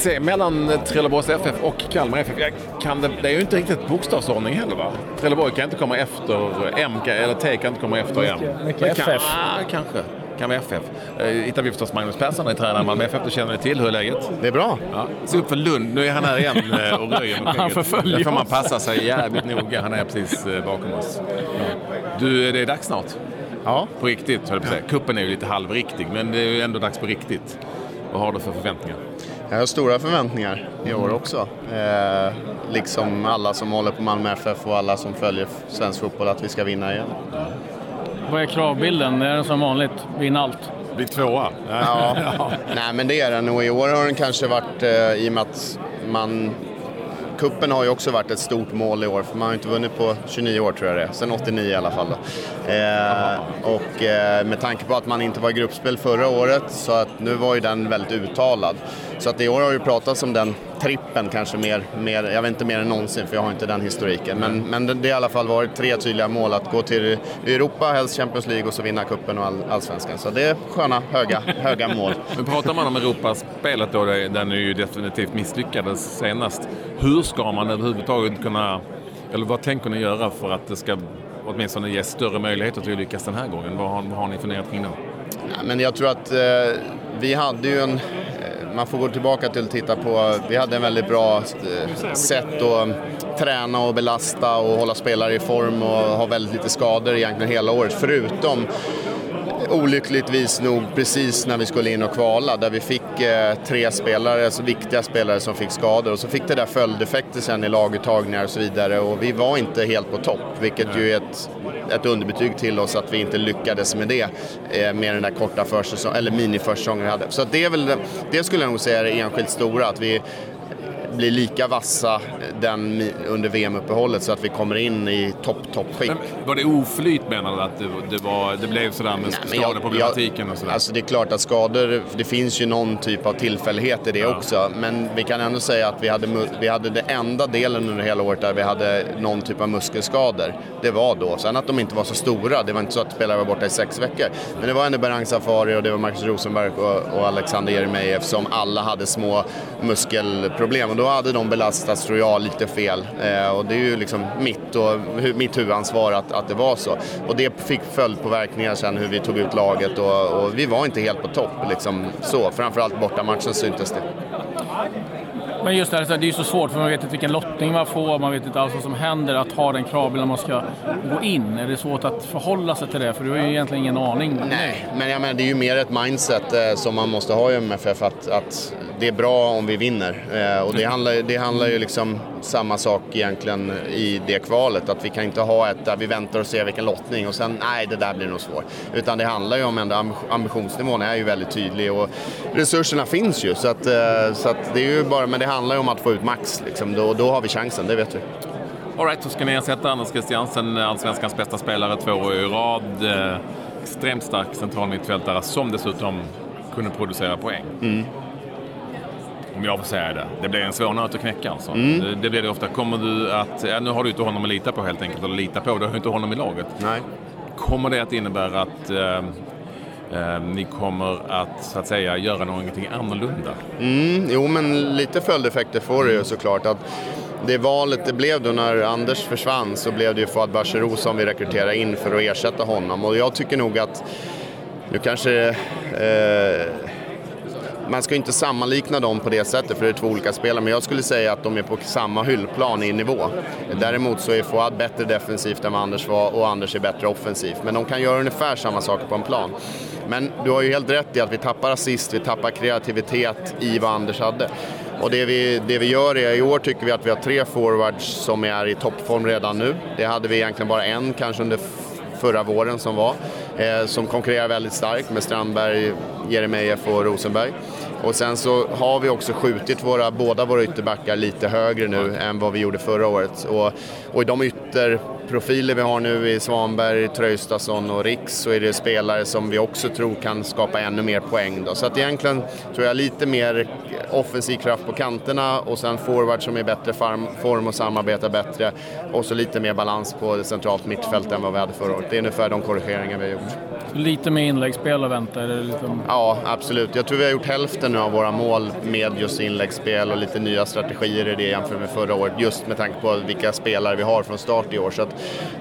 se, mellan Trelleborgs FF och Kalmar FF, kan det, det är ju inte riktigt bokstavsordning heller va? Trelleborg kan inte komma efter M, eller T kan inte komma efter M. Mycket FF. Kan, ah, kanske kan vara FF. Eh, hittar vi förstås Magnus Persson, är tränare i Malmö FF. Du känner dig till. Hur är läget? Det är bra. Ja. Se upp för Lund. Nu är han här igen eh, och röjer med Han förföljer Där får man passa sig jävligt noga. Han är precis eh, bakom oss. Du, det är dags snart. Ja. På riktigt, höll jag på att säga. Kuppen är ju lite halvriktig, men det är ju ändå dags på riktigt. Vad har du för förväntningar? Jag har stora förväntningar i år också. Eh, liksom alla som håller på Malmö FF och alla som följer svensk fotboll att vi ska vinna igen. Vad är kravbilden? Är den som vanligt? Vinna allt? Bli tvåa. Ja. Nej men det är den och i år har den kanske varit eh, i och med att man Kuppen har ju också varit ett stort mål i år för man har ju inte vunnit på 29 år tror jag det är, sen 89 i alla fall. Då. Eh, och eh, med tanke på att man inte var i gruppspel förra året så att nu var ju den väldigt uttalad. Så att i år har ju pratats om den trippen kanske mer, mer, jag vet inte mer än någonsin för jag har inte den historiken. Men, men det, det har i alla fall varit tre tydliga mål att gå till Europa, helst Champions League och så vinna kuppen och all, allsvenskan. Så det är sköna, höga, höga mål. Men pratar man om Europaspelet då, där ni ju definitivt misslyckades senast. Hur ska man överhuvudtaget kunna, eller vad tänker ni göra för att det ska åtminstone ge större möjligheter till att lyckas den här gången? Vad har, vad har ni funderat kring då? Ja, men jag tror att eh, vi hade ju en... Eh, man får gå tillbaka till och titta på... Vi hade en väldigt bra eh, sätt att eh, träna och belasta och hålla spelare i form och ha väldigt lite skador egentligen hela året. Förutom olyckligtvis nog precis när vi skulle in och kvala där vi fick tre spelare, alltså viktiga spelare som fick skador. Och så fick det där följdeffekter sen i laguttagningar och så vidare. Och vi var inte helt på topp vilket ju är ett, ett underbetyg till oss att vi inte lyckades med det eh, med den där korta försäsong, eller miniförsäsongen vi hade. Så det är väl, det skulle jag nog säga är det enskilt stora, att vi blir lika vassa den under VM-uppehållet så att vi kommer in i topp, toppskick. Var det oflyt menar du? Att det, det, var, det blev sådär med skadeproblematiken och sådär? Alltså det är klart att skador, det finns ju någon typ av tillfällighet i det också. Men vi kan ändå säga att vi hade, vi hade det enda delen under hela året där vi hade någon typ av muskelskador. Det var då. Sen att de inte var så stora, det var inte så att spelare var borta i sex veckor. Men det var ändå Berang Safari och det var Marcus Rosenberg och, och Alexander Jeremejeff som alla hade små muskelproblem. Då hade de belastats, tror jag, lite fel. Eh, och det är ju liksom mitt, och, hu- mitt huvudansvar att, att det var så. Och det fick följdpåverkningar sen hur vi tog ut laget och, och vi var inte helt på topp. Liksom, så. Framförallt bortamatchen syntes det. Men just det här, det är ju så svårt för man vet inte vilken lottning man får, man vet inte alls vad som händer. Att ha den kravbilden man ska gå in, är det svårt att förhålla sig till det? För du har ju egentligen ingen aning. Nej, men jag menar, det är ju mer ett mindset eh, som man måste ha i MFF att, att det är bra om vi vinner. Eh, och det handlar, det handlar ju liksom samma sak egentligen i det kvalet. Att vi kan inte ha ett där vi väntar och ser vilken lottning och sen nej, det där blir nog svårt. Utan det handlar ju om ändå ambi- ambitionsnivån är ju väldigt tydlig och resurserna finns ju. Så, att, eh, så att det är ju bara, men det handlar ju om att få ut max. Liksom. Då, då har vi chansen, det vet vi. All right, så ska ni ersätta Anders Christiansen, allsvenskans bästa spelare två år i rad. Eh, extremt stark central mittfältare som dessutom kunde producera poäng. Om jag får säga det. Det blir en svår nöt att knäcka alltså. Det, det blir det ofta. Kommer du att... Ja, nu har du inte honom att lita på helt enkelt, eller lita på. Du har inte honom i laget. Nej. Kommer det att innebära att eh, eh, ni kommer att, så att säga, göra någonting annorlunda? Mm, jo, men lite följdeffekter får det ju såklart. Att det valet det blev då när Anders försvann så blev det ju Fouad Bachirou som vi rekryterade in för att ersätta honom. Och jag tycker nog att nu kanske eh, man ska ju inte sammanlikna dem på det sättet för det är två olika spelare, men jag skulle säga att de är på samma hyllplan i nivå. Däremot så är Fouad bättre defensivt än vad Anders var och Anders är bättre offensivt. Men de kan göra ungefär samma saker på en plan. Men du har ju helt rätt i att vi tappar assist, vi tappar kreativitet i vad Anders hade. Och det vi, det vi gör är, i år tycker vi att vi har tre forwards som är i toppform redan nu. Det hade vi egentligen bara en kanske under förra våren som var. Eh, som konkurrerar väldigt starkt med Strandberg, Jeremejeff och Rosenberg. Och sen så har vi också skjutit våra, båda våra ytterbackar lite högre nu än vad vi gjorde förra året. Och, och i de ytterprofiler vi har nu i Svanberg, Traustason och Riks så är det spelare som vi också tror kan skapa ännu mer poäng. Då. Så att egentligen tror jag lite mer offensiv kraft på kanterna och sen forward som är i bättre form och samarbetar bättre. Och så lite mer balans på det centralt mittfält än vad vi hade förra året. Det är ungefär de korrigeringar vi har gjort. Lite mer inläggsspel att vänta? Är liksom... Ja, absolut. Jag tror vi har gjort hälften nu av våra mål med just inläggsspel och lite nya strategier i det jämfört med förra året. Just med tanke på vilka spelare vi har från start i år. Så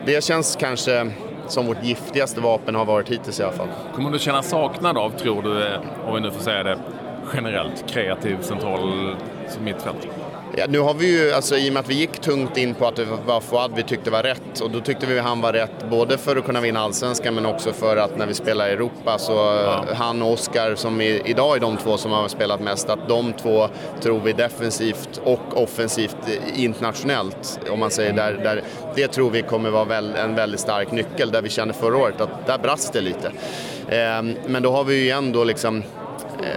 det känns kanske som vårt giftigaste vapen har varit hittills i alla fall. Kommer du känna saknad av, tror du, om vi nu får säga det, generellt kreativ central mittfält? Ja, nu har vi ju, alltså, i och med att vi gick tungt in på att det var Fouad vi tyckte var rätt och då tyckte vi att han var rätt både för att kunna vinna allsvenskan men också för att när vi spelar i Europa så ja. han och Oskar som i, idag är de två som har spelat mest, att de två tror vi defensivt och offensivt internationellt om man säger där, där det tror vi kommer vara väl, en väldigt stark nyckel där vi kände förra året att där brast det lite. Eh, men då har vi ju ändå liksom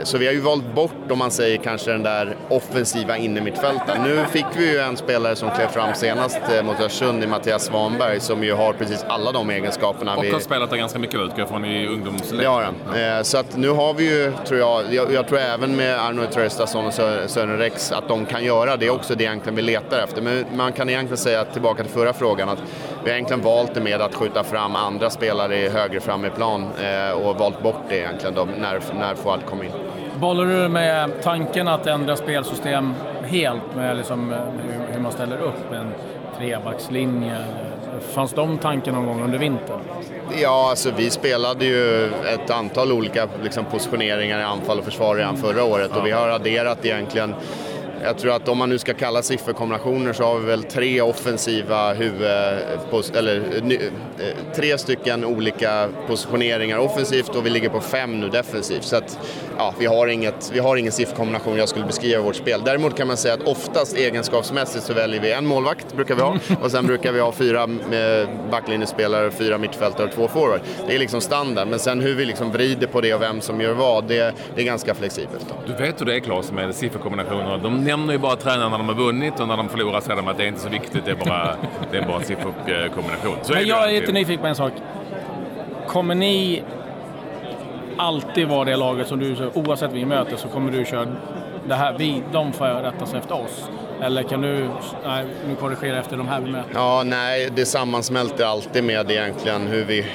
så vi har ju valt bort, om man säger kanske den där offensiva innermittfältaren. Nu fick vi ju en spelare som klev fram senast eh, mot Östersund i Mattias Svanberg som ju har precis alla de egenskaperna. Och har spelat där ganska mycket utgår från i ungdomsläget. Han. Ja. Eh, så att nu har vi ju, tror jag, jag, jag tror även med Arno Traustason och Sören Rex att de kan göra det också det egentligen vi letar efter. Men man kan egentligen säga, tillbaka till förra frågan, att vi har egentligen valt det med att skjuta fram andra spelare högre fram i plan och valt bort det egentligen då, när, när Fouad kom in. Bollar du med tanken att ändra spelsystem helt med liksom hur man ställer upp en trebackslinje? Fanns de tankarna någon gång under vintern? Ja, alltså vi spelade ju ett antal olika liksom, positioneringar i anfall och försvar redan förra året och vi har adderat egentligen jag tror att om man nu ska kalla sifferkombinationer så har vi väl tre offensiva huvud... Eller eh, tre stycken olika positioneringar offensivt och vi ligger på fem nu defensivt. Så att, ja, vi har, inget, vi har ingen sifferkombination jag skulle beskriva vårt spel. Däremot kan man säga att oftast egenskapsmässigt så väljer vi en målvakt, brukar vi ha, och sen brukar vi ha fyra eh, backlinjespelare, fyra mittfältare och två forward. Det är liksom standard, men sen hur vi liksom vrider på det och vem som gör vad, det, det är ganska flexibelt. Du vet hur det är Claes med sifferkombinationer. De nämner ju bara tränarna när de har vunnit och när de förlorar säger de att det är inte så viktigt, det är bara, det är bara en sifferkombination. Så Men jag är lite nyfiken på en sak. Kommer ni alltid vara det laget som du, oavsett vi möter så kommer du köra det här, vi, de får rätta sig efter oss? Eller kan du nej, nu korrigera efter de här vi möter? Ja, nej, det sammansmälter alltid med egentligen hur vi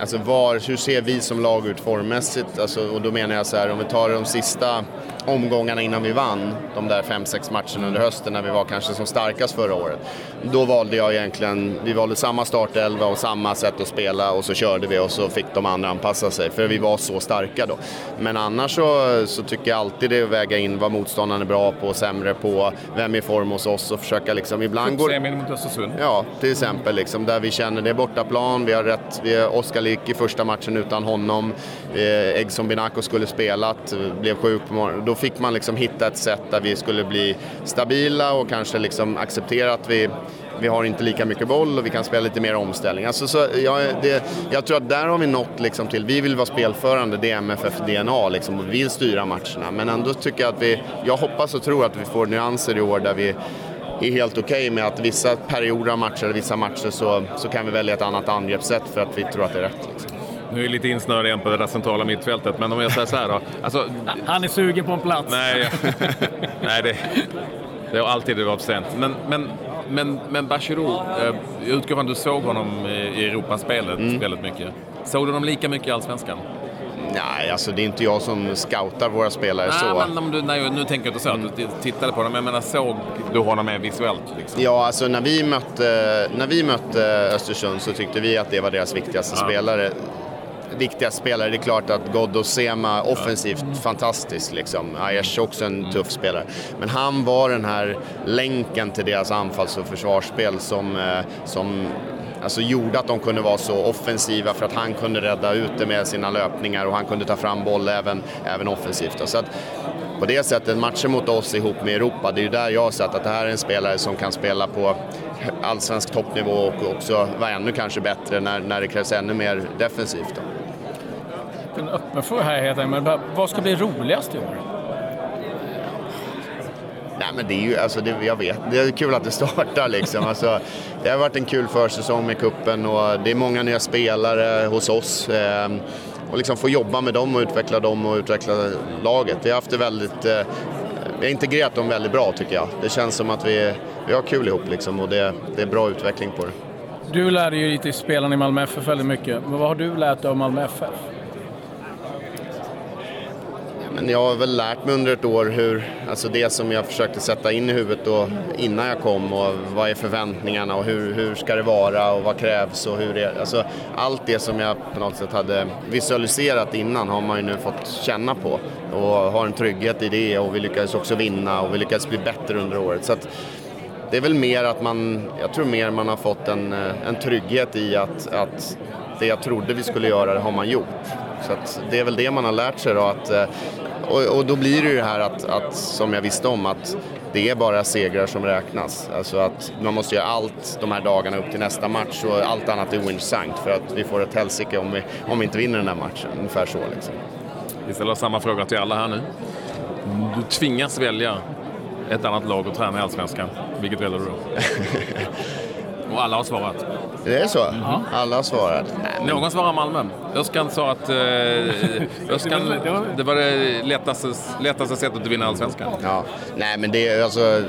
Alltså var, hur ser vi som lag ut formmässigt? Alltså, och då menar jag så här, om vi tar de sista omgångarna innan vi vann, de där fem sex matcherna under hösten när vi var kanske som starkast förra året. Då valde jag egentligen, vi valde samma startelva och samma sätt att spela och så körde vi och så fick de andra anpassa sig för vi var så starka då. Men annars så, så tycker jag alltid det är att väga in vad motståndaren är bra på och sämre på, vem är i form hos oss och försöka liksom ibland går... Semin mot Östersund? Ja, till exempel liksom där vi känner det är bortaplan, vi har rätt, vi har Oskar Lick i första matchen utan honom, eh, Eggson Binako skulle spelat, blev sjuk på morgonen. Då fick man liksom hitta ett sätt där vi skulle bli stabila och kanske liksom acceptera att vi vi har inte lika mycket boll och vi kan spela lite mer omställning. Alltså, så, ja, det, jag tror att där har vi nått liksom till, vi vill vara spelförande, det är MFF-DNA liksom, och vi vill styra matcherna. Men ändå tycker jag att vi, jag hoppas och tror att vi får nyanser i år där vi är helt okej okay med att vissa perioder av matcher, vissa matcher så, så kan vi välja ett annat angreppssätt för att vi tror att det är rätt. Liksom. Nu är jag lite insnöad igen på det där centrala mittfältet, men om jag säger så här då. Alltså, Han är sugen på en plats. Nej, nej det, det har alltid varit sent. Men, men, men, men Bachirou, eh, jag utgår från att du såg honom i Europaspelet mm. väldigt mycket. Såg du honom lika mycket i Allsvenskan? Nej, alltså det är inte jag som scoutar våra spelare nej, så. Men om du, nej, nu tänker jag inte så att du tittade på honom, men jag menar såg du honom mer visuellt? Liksom? Ja, alltså när vi, mötte, när vi mötte Östersund så tyckte vi att det var deras viktigaste ja. spelare viktiga spelare. Det är klart att Ghoddo Sema offensivt ja. fantastisk liksom. Aiesh också en mm. tuff spelare. Men han var den här länken till deras anfalls och försvarsspel som, eh, som alltså gjorde att de kunde vara så offensiva för att han kunde rädda ut det med sina löpningar och han kunde ta fram boll även, även offensivt. Så att på det sättet, matcher mot oss ihop med Europa, det är ju där jag har sett att det här är en spelare som kan spela på allsvensk toppnivå och också vara ännu kanske bättre när, när det krävs ännu mer defensivt. Då en öppen fråga här heter men vad ska bli roligast i år? Nej men det är ju, alltså det, jag vet, det är kul att det startar liksom. Alltså, det har varit en kul försäsong med kuppen och det är många nya spelare hos oss. Eh, och liksom få jobba med dem och utveckla dem och utveckla laget. Vi har haft det väldigt, eh, vi har integrerat dem väldigt bra tycker jag. Det känns som att vi, vi har kul ihop liksom och det, det är bra utveckling på det. Du lärde ju lite spelarna i Malmö FF väldigt mycket. Men vad har du lärt dig av Malmö FF? Men jag har väl lärt mig under ett år hur, alltså det som jag försökte sätta in i huvudet då innan jag kom och vad är förväntningarna och hur, hur ska det vara och vad krävs och hur det alltså allt det som jag på något sätt hade visualiserat innan har man ju nu fått känna på och har en trygghet i det och vi lyckades också vinna och vi lyckades bli bättre under året. Så att, det är väl mer att man, jag tror mer man har fått en, en trygghet i att, att det jag trodde vi skulle göra, det har man gjort. Så det är väl det man har lärt sig då. Att, eh, och, och, då blir det ju det här att, att, som jag visste om, att det är bara segrar som räknas. Alltså att man måste göra allt de här dagarna upp till nästa match och allt annat är ointressant för att vi får ett helsike om vi, om vi inte vinner den här matchen. Ungefär så liksom. Vi ställer samma fråga till alla här nu. Du tvingas välja ett annat lag att träna i Allsvenskan. Vilket väljer du då? Och alla har svarat. Det är så? Ja. Alla har svarat? Någon svarar Malmö. Öskan sa att eh, Öskan, det var det lättaste, lättaste sättet att vinna Allsvenskan. Ja. Nej, men det är alltså...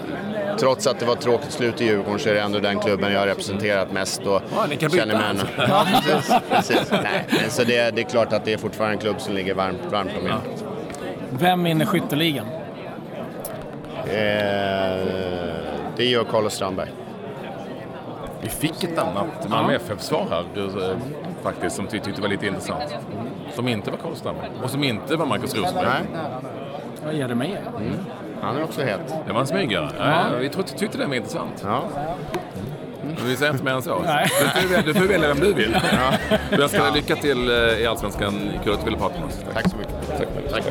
Trots att det var ett tråkigt slut i Djurgården så är det ändå den klubben jag har representerat mest och ja, ni kan känner mig ja, precis, precis. Nej, men så det, det, är klart att det är fortfarande en klubb som ligger varmt, varmt om hjärtat. Ja. Vem vinner skytteligan? Eh, det gör Carlos Strandberg. Vi fick ett annat Malmö FF-svar här eh, faktiskt som vi tyckte var lite intressant. Som inte var Karlström och som inte var Marcus Rosenberg. Nej. Vad ger det mig? Mm. Han är också het. Det var en smygare. Ja. Vi tyckte det var intressant. Ja. Vi säger inte mer än så. Nej. Du, får, välja vem du vill. Ja. Jag dig lycka till eh, i Allsvenskan. Kul att du ville prata med oss. Tack så mycket. Tack. Tack.